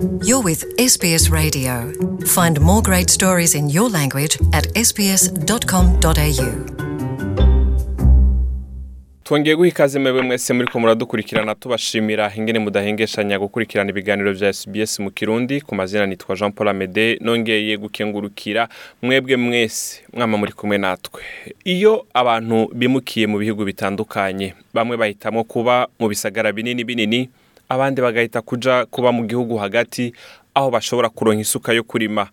You're with SBS Radio. Find more great stories in your language at sbs.com.au. twongeye guha ikaze mwebwe mwese muri ko muradukurikirana tubashimira ingene mudahengeshanya gukurikirana ibiganiro vya SBS mu Kirundi ku mazina nitwa Jean Paul Amede nongeye gukengurukira mwebwe mwese mwama muri kumwe natwe iyo abantu bimukiye mu bihugu bitandukanye bamwe bahitamo kuba mu bisagara binini binini abandi bagahita kuja kuba mu gihugu hagati aho bashobora kuronka isuka yo kurima.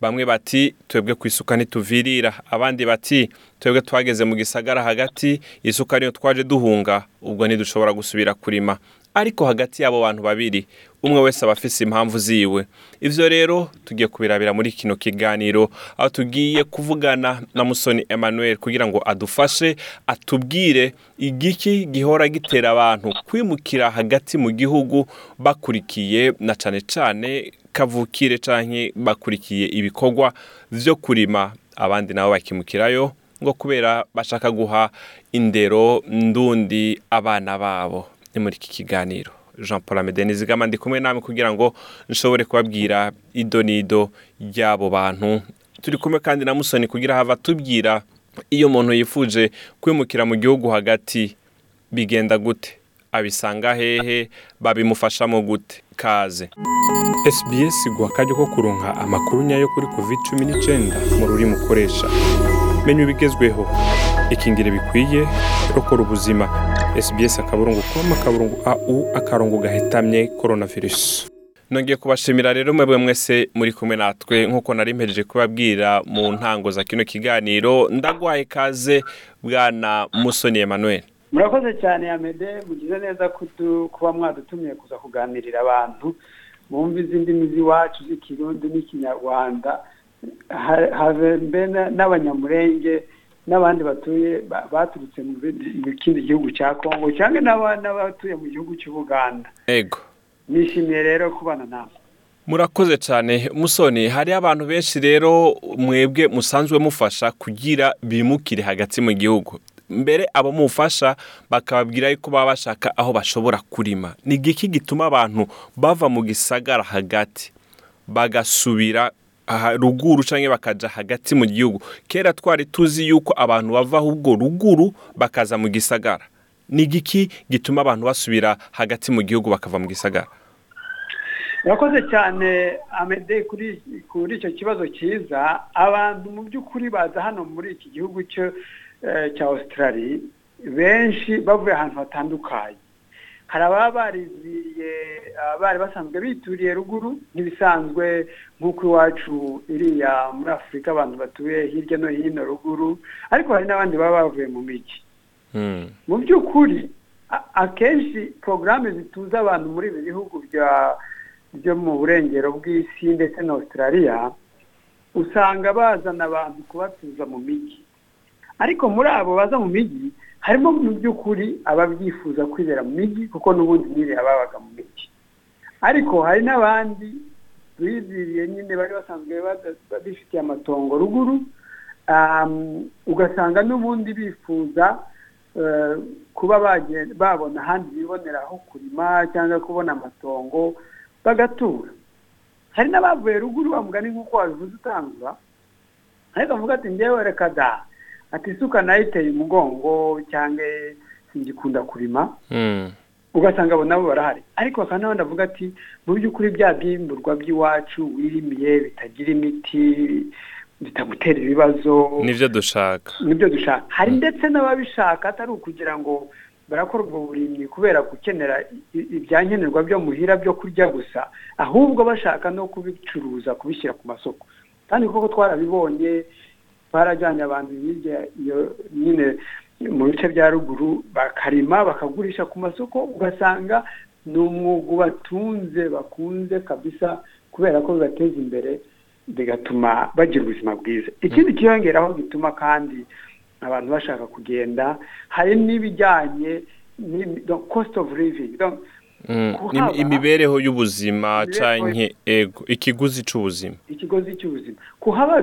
Bamwe bati twebwe ku isuka ntituvirira abandi bati twebwe twageze mu gisagara hagati isuka niyo twaje duhunga ubwo ntidushobora gusubira kurima. Ariko hagati y'abo bantu babiri umwe wese aba afise impamvu ziwe. Ivyo rero tugiye kubirabira muri kino kiganiro aho tugiye kuvugana na musoni emmanuel kugira ngo adufashe atubwire igiki gihora gitera abantu kwimukira hagati mu gihugu bakurikiye na cane cane kavukire canke bakurikiye ibikorwa vyo kurima abandi nabo bakimukirayo ngo kubera bashaka guha indero ndundi abana babo. Ni muri iki kiganiro. Jean paul amede nizigama ndi kumwe namwe kugira ngo nshobore kubabwira ido n'ido ry'abo bantu. Turi kumwe kandi na musoni kugira hava tubwira iyo umuntu yifuje kwimukira mu gihugu hagati bigenda gute? Abisanga hehe? Babimufashamo gute? Kaze. SBS iguha akaryo ko kuronka amakuru nyayo kuri covid cumi n'icyenda mu rurimi ukoresha. Menya ibigezweho. Ikingire bikwiye rokora ubuzima. SBS akaburungu com akaburungu au akarongo gahetamye coronavirus. Nongeye kubashimira rero mwebwe mwese muri kumwe natwe. Nk'uko nari mpejeje kubabwira mu ntango za kino kiganiro ndagwaye kaze bwana musoni Emmanuel. Murakoze cyane yamede mugize neza kuba mwadutumiye kuza kuganirira abantu. Bumva izindi ndimi z'iwacu z'ikirundi n'ikinyarwanda. Have mbe na- n'abanyamurenge n'abandi batuye ba- baturutse mu kindi gihugu cya kongo cyangwa n'aba- n'abatuye mu gihugu cy'ubuganda ego nishimiye rero kubana nawe murakoze cyane. Musoni hari abantu benshi rero mwebwe musanzwe mufasha kugira bimukire hagati mu gihugu. Mbere abo mufasha bakababwira yuko baba bashaka aho bashobora kurima. Ni igiki gituma abantu bava mu gisagara hagati bagasubira ruguru cyangwa bakaja hagati mu gihugu. Kera twari tuzi yuko abantu bava ahubwo ruguru bakaza mu gisagara. Ni igiki gituma abantu basubira hagati mu gihugu bakava mu gisagara? Murakoze cyane amede kuri icyo kibazo cyiza. Abantu mu by'ukuri baza hano muri iki gihugu eh, cya australia benshi bavuye ahantu hatandukanye. Hari ababa bariziye bari basanzwe bituriye ruguru nk'ibisanzwe nk'uko iwacu iriya muri afurika abantu batuye hirya no hino ruguru ariko hari n'abandi baba bavuye mu mijyi Hmm. mu by'ukuri akenshi porogaramu zituza abantu muri ibi bihugu byo mu burengero bw'isi ndetse na australia usanga bazana abantu kubatuza mu mijyi ariko muri abo baza mu mijyi harimo mu by'ukuri ababyifuza kwibera mu mijyi kuko n'ubundi nyine babaga mu mijyi ariko hari n'abandi biziriye nyine bari basanzwe bifitiye amatongo ruguru ugasanga n'ubundi bifuza eh, kuba babona ahandi bibonera aho kurima cyangwa kubona amatongo bagatura. Hari n'abavuye ruguru bamugani nk'uko wabivuze utangura ariko avuga ati ngewe reka da. Ati isuka nayiteye umugongo cyangwa singikunda kurima. Hmm. ugasanga abo nabo barahari. Ariko bakaba n'abandi bavuga ati mu by'ukuri bya byimburwa by'iwacu wirimiye bitagira imiti bitagutera ibibazo. Nivyo dushaka. Nibyo dushaka. Hari ndetse n'ababishaka atari ukugira ngo barakora ubwo burimyi kubera gukenera ibyankenerwa byo muhira byo kurya gusa. Ahubwo bashaka no kubicuruza kubishyira ku masoko. Kandi koko twarabibonye barajyanye abantu hirya iyo nyine mu bice bya ruguru bakarima bakagurisha ku masoko ugasanga ni umwuga ubatunze bakunze kabisa kubera ko bibateza imbere bigatuma bagira ubuzima bwiza. Ikindi kiyongeraho gituma kandi abantu bashaka kugenda hari n'ibijyanye cost of living. Mm, imibereho y'ubuzima ego ikiguzi c'ubuzima. Ikigozi cy'ubuzima kuhaba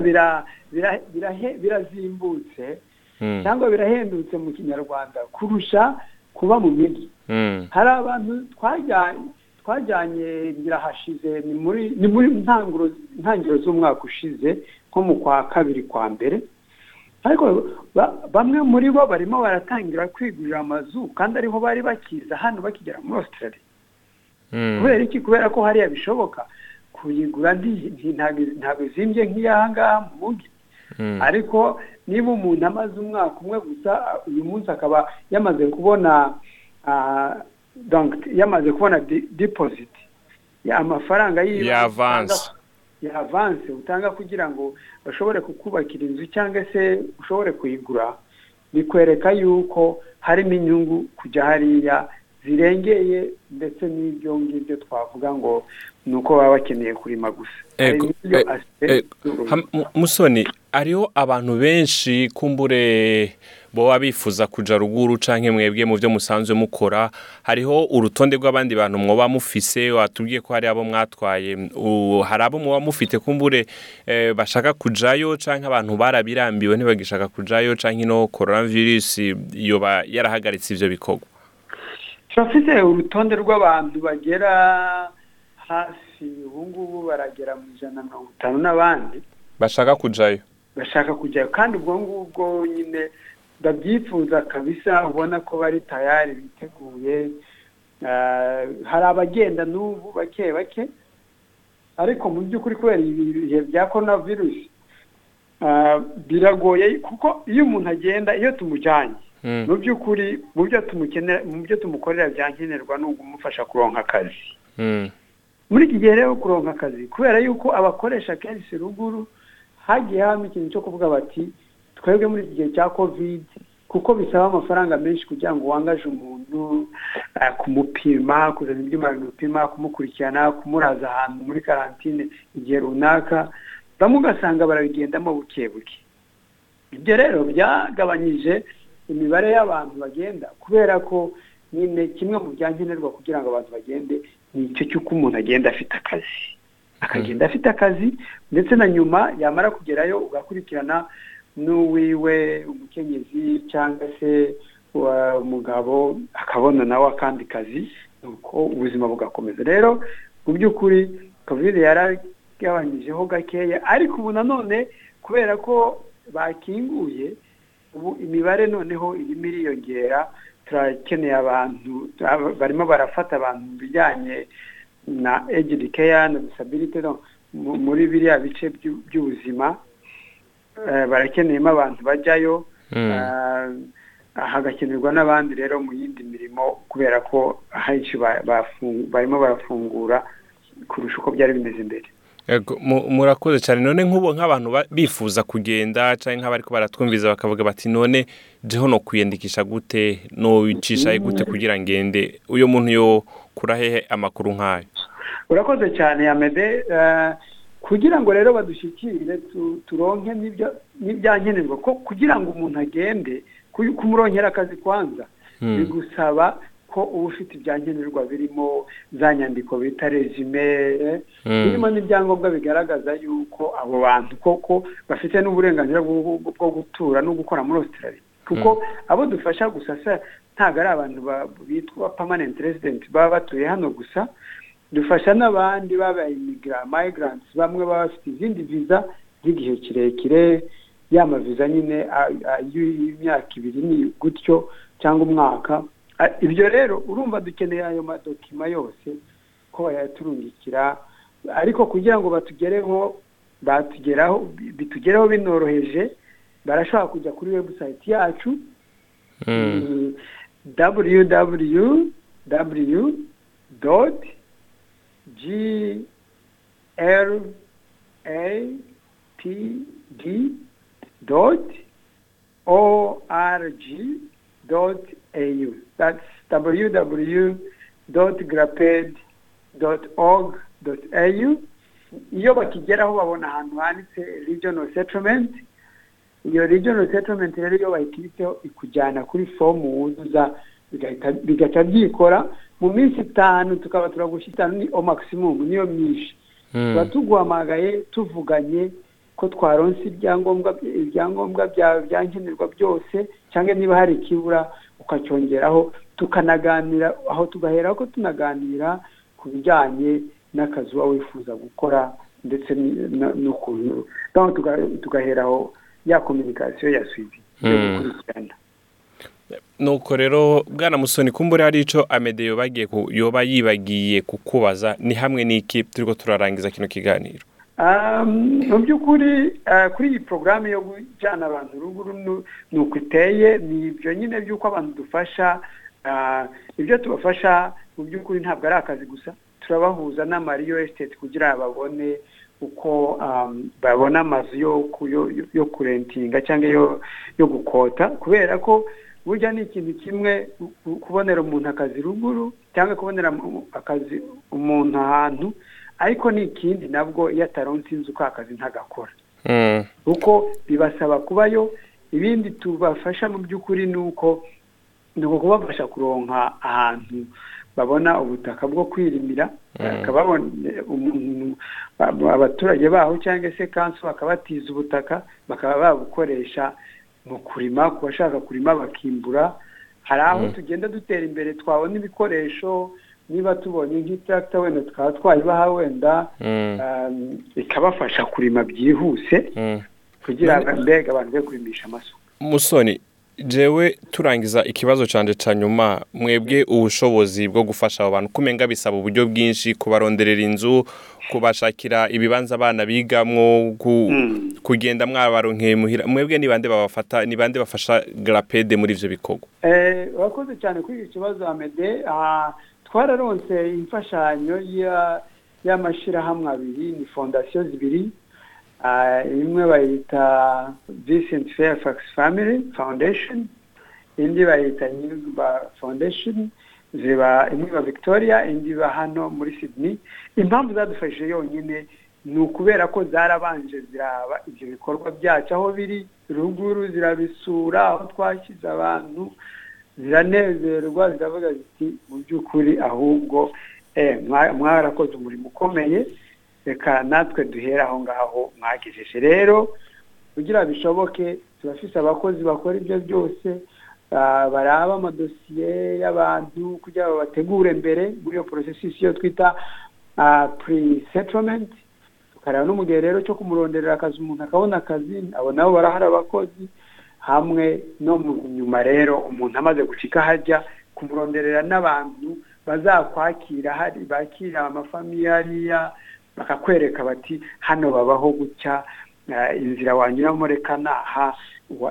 birazimbutse Mm, cyangwa birahendutse mu kinyarwanda kurusha kuba mu mijyi mm, hari abantu twajyanye twajyanye birahashize ni muri ni muri ntangiriro z'umwaka ushize nko mu kwa kabiri kwa mbere. Ariko bamwe muri bo barimo baratangira kwigurira amazu kandi ariho bari bakiza hano bakigera muri Australia. Kubera iki? Kubera ko hariya bishoboka. Kuyigura ntabwo izimbye nk'iyaha ngaha mu mujyi ariko niba umuntu amaze umwaka umwe gusa uyu munsi akaba yamaze kubona yamaze kubona dipoziti amafaranga y'avansi avanse utanga kugira ngo bashobore kukubakira inzu cyangwa se ushobore kuyigura bikwereka yuko harimo inyungu kujya hariya zirengeye ndetse n'ibyo ngibyo twavuga ngo ni uko baba bakeneye kurima gusa. Musoni hariho abantu benshi kumbure baba bifuza kujya ruguru cyangwa mwebwe mu byo musanzwe mukora hariho urutonde rw'abandi bantu mwoba mufise watubwiye ko hari abo mwatwaye hari abo mwoba mufite kumbure bashaka kujyayo cyangwa abantu barabirambiwe ntibagishaka kujyayo cyangwa ino korona virusi yoba yarahagaritse ibyo bikorwa. Turafite urutonde rw'abantu bagera hafi ubu ngubu baragera mu ijana na mirongo itanu n'abandi. Bashaka kujyayo bashaka kujyayo kandi ubwo ngubwo nyine babyifuza kabisa ubona ko bari tayari biteguye. Hari abagenda n'ubu bake bake. Ariko mu by'ukuri kubera ibihe bya korona virusi biragoye kuko iyo umuntu agenda iyo tumujyanye mu by'ukuri mu byo tumukorera byankenerwa ni ukumufasha kuronka akazi. Muri iki gihe rero kuronka akazi kubera yuko abakoresha kenshi ruguru hagiye habamo ikintu cyo kuvuga bati twebwe muri iki gihe cya kovide kuko bisaba amafaranga menshi kugira ngo wangaje umuntu kumupima kuzana ibyuma bimupima kumukurikirana kumuraza ahantu muri karantine igihe runaka. Bamwe ugasanga barabigendamo buke buke ibyo rero byagabanyije imibare y'abantu bagenda kubera ko nyine kimwe mu byankenerwa kugira ngo abantu bagende ni icyo cy'uko umuntu agenda afite akazi. Akagenda afite akazi ndetse na nyuma yamara kugerayo ugakurikirana n'uwiwe umukenyezi cyangwa se umugabo akabona nawe akandi kazi nuko ubuzima bugakomeza. Rero mu by'ukuri kovide yaragabanyijeho gakeya ariko ubu nanone kubera ko bakinguye ubu imibare noneho irimo iriyongera turakeneye abantu barimo barafata abantu mu bijyanye na egidi keya na disabiriti muri biriya bice by'ubuzima barakeneyemo abantu bajyayo hagakenerwa n'abandi rero mu yindi mirimo kubera ko ahenshi barimo barafungura kurusha uko byari bimeze mbere murakoze cyane. None nk'ubu nk'abantu bifuza kugenda cyangwa nk'abari baratwumviza bakavuga bati none jeho no kwiyandikisha gute? No wicisha gute kugira ngende? Uyu muntu yo kura hehe amakuru nk'ayo? Urakoze cyane yamede kugira ngo rero badushyikire turonke n'ibyankenerwa ko kugira ngo umuntu agende kumuronkera akazi kwanza bigusaba ko uba ufite ibyankenerwa birimo za nyandiko bita rezime birimo n'ibyangombwa bigaragaza yuko abo bantu koko bafite n'uburenganzira bwo gutura no gukora muri Australia. Kuko abo dufasha gusa ntabwo ari abantu bitwa permanent resident baba batuye hano gusa. Dufasha n'abandi babaye migrants bamwe baba bafite izindi viza z'igihe kirekire y'amaviza nyine y'imyaka ibiri ni gutyo cyangwa umwaka. Ibyo rero urumva dukeneye ayo madokima yose ko bayaturungikira ariko kugira ngo batugereho batugeraho bitugereho binoroheje barashobora kujya kuri webusayiti yacu www doti g r a p d dot o r g dot au that's www.graped.org.au iyo bakigeraho babona ahantu handitse regional settlement. Iyo regional settlement rero iyo bayikubiteho ikujyana kuri fomu wuzuza bigahita byikora. Mu minsi itanu tukaba turagushyira itanu ni o maximum niyo myinshi. Tuba tuguhamagaye tuvuganye ko twaronse ibyangombwa ibyangombwa byankenerwa byose cyangwa niba hari ikibura ukacyongeraho tukanaganira aho tugahera ko tunaganira ku bijyanye n'akazi uba wifuza gukora ndetse n'ukuntu tugaheraho ya kominikasiyo ya suivi yo Mm. gukurikirana nuko rero bwana musoni kumbure hari ico amede yoba yibagiye kukubaza ni hamwe n'iki turiko turarangiza kino kiganiro mu by'ukuri kuri iyi porogaramu yo gujyana abantu ruguru ni uko iteye ni ibyo nyine by'uko abantu dufasha ibyo tubafasha mu by'ukuri ntabwo ari akazi gusa. Turabahuza n'amariyo esiteti kugira ngo babone uko babona amazu yo, ku- yo, yo- yo kurentinga cyangwa yo, gukota. Kubera ko burya ni ikintu kimwe ku- kubonera umuntu akazi ruguru cyangwa kubonera akazi umuntu ahantu ariko ni ikindi nabwo iyo ataronse inzu ka kazi ntagakora. Kuko bibasaba kubayo ibindi tubafasha mu by'ukuri ni uko ni uko kubafasha kuronka ahantu babona ubutaka bwo kwirimira ba- abaturage baho cyangwa se kansu bakabatiza ubutaka bakaba babukoresha mu kurima ku bashaka kurima bakimbura. Hari aho tugenda dutera imbere twabona ibikoresho niba tubonye nk'itractor wenda tukaba twayibaha wenda mm, um, ikabafasha kurima byihuse mm. kugira ngo mbega abantu be kurimisha amasuka. Musoni jewe turangiza ikibazo canje ca nyuma mwebwe ubushobozi bwo gufasha abo bantu. Kumenga bisaba uburyo bwinshi kubaronderera inzu kubashakira ibibanza abana bigamwo Mm. kugenda mwabaronkeye muhira. Mwebwe ni bande babafata ni bande bafasha grapede muri ivyo bikorwa? Eh, urakoze cyane kuri iki kibazo amede Ah, twararonse imfashanyo ya- y'amashyirahamwe abiri ni fondasiyo zibiri Ah, imwe bayita Vincent Fairfax Family Foundation indi bayita Nyirwa Foundation ziba imwe iba Victoria indi iba hano muri Sydney. Impamvu zadufashije yonyine ni ukubera ko zarabanje ziraba ibyo bikorwa byacu. Aho biri ruguru zirabisura aho twashyize abantu ziranezerwa ziravuga ziti mu by'ukuri ahubwo eh, mwa- mwarakoze umurimo ukomeye reka natwe duhere aho ngaho mwagejeje rero kugira bishoboke turafise abakozi bakora ibyo byose ah, baraba amadosiye y'abantu kugira ngo bategure mbere muri iyo porosesisi yo twita pre-settlement. Tukareba no mu gihe rero cyo kumuronderera akazi umuntu akabona akazi abo nabo barahari abakozi hamwe no nyuma rero umuntu amaze gucika hajya kumuronderera n'abantu bazakwakira hari bakira amafamiye hariya bakakwereka bati hano babaho gutya eh, inzira wanyuramo reka naha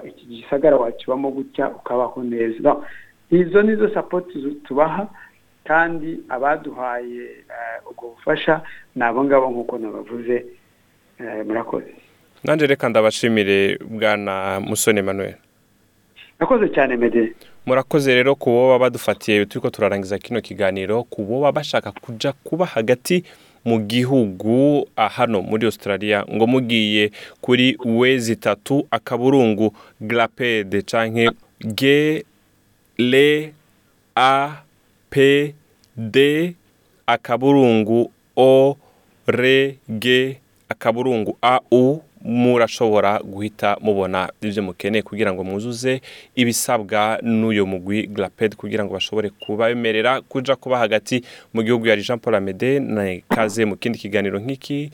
iki gisagara wakibamo gutya ukabaho neza. Izo nizo sapoti tubaha kandi abaduhaye eh, ubwo bufasha ni abo ngabo nk'uko nabavuze eh, murakoze. Nanje reka ndabashimire bwana musoni emmanuel. Murakoze cyane mede murakoze rero ku boba badufatiye turiko turarangiza kino kiganiro ku boba bashaka kuja kuba hagati mu gihugu ah, hano muri australia ngo mugiye kuri wezi itatu akaburungu glapede canke g le a p d akaburungu o re g akaburungu a u murashobora guhita mubona ibyo mukeneye kugira ngo mwuzuze ibisabwa n'uyo mugwi glaped kugira ngo bashobore kubabemerera kuja kuba hagati mu gihugu ya Jean Paul Amede na kaze mu kindi kiganiro nk'iki.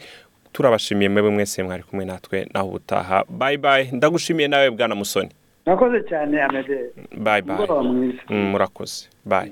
Turabashimiye mwebwe mwese mwari kumwe natwe naho ubutaha bye bye. Ndagushimiye nawe bwana musoni. Murakoze cyane amede. Umugoroba mwiza. Mm, murakoze. Bye.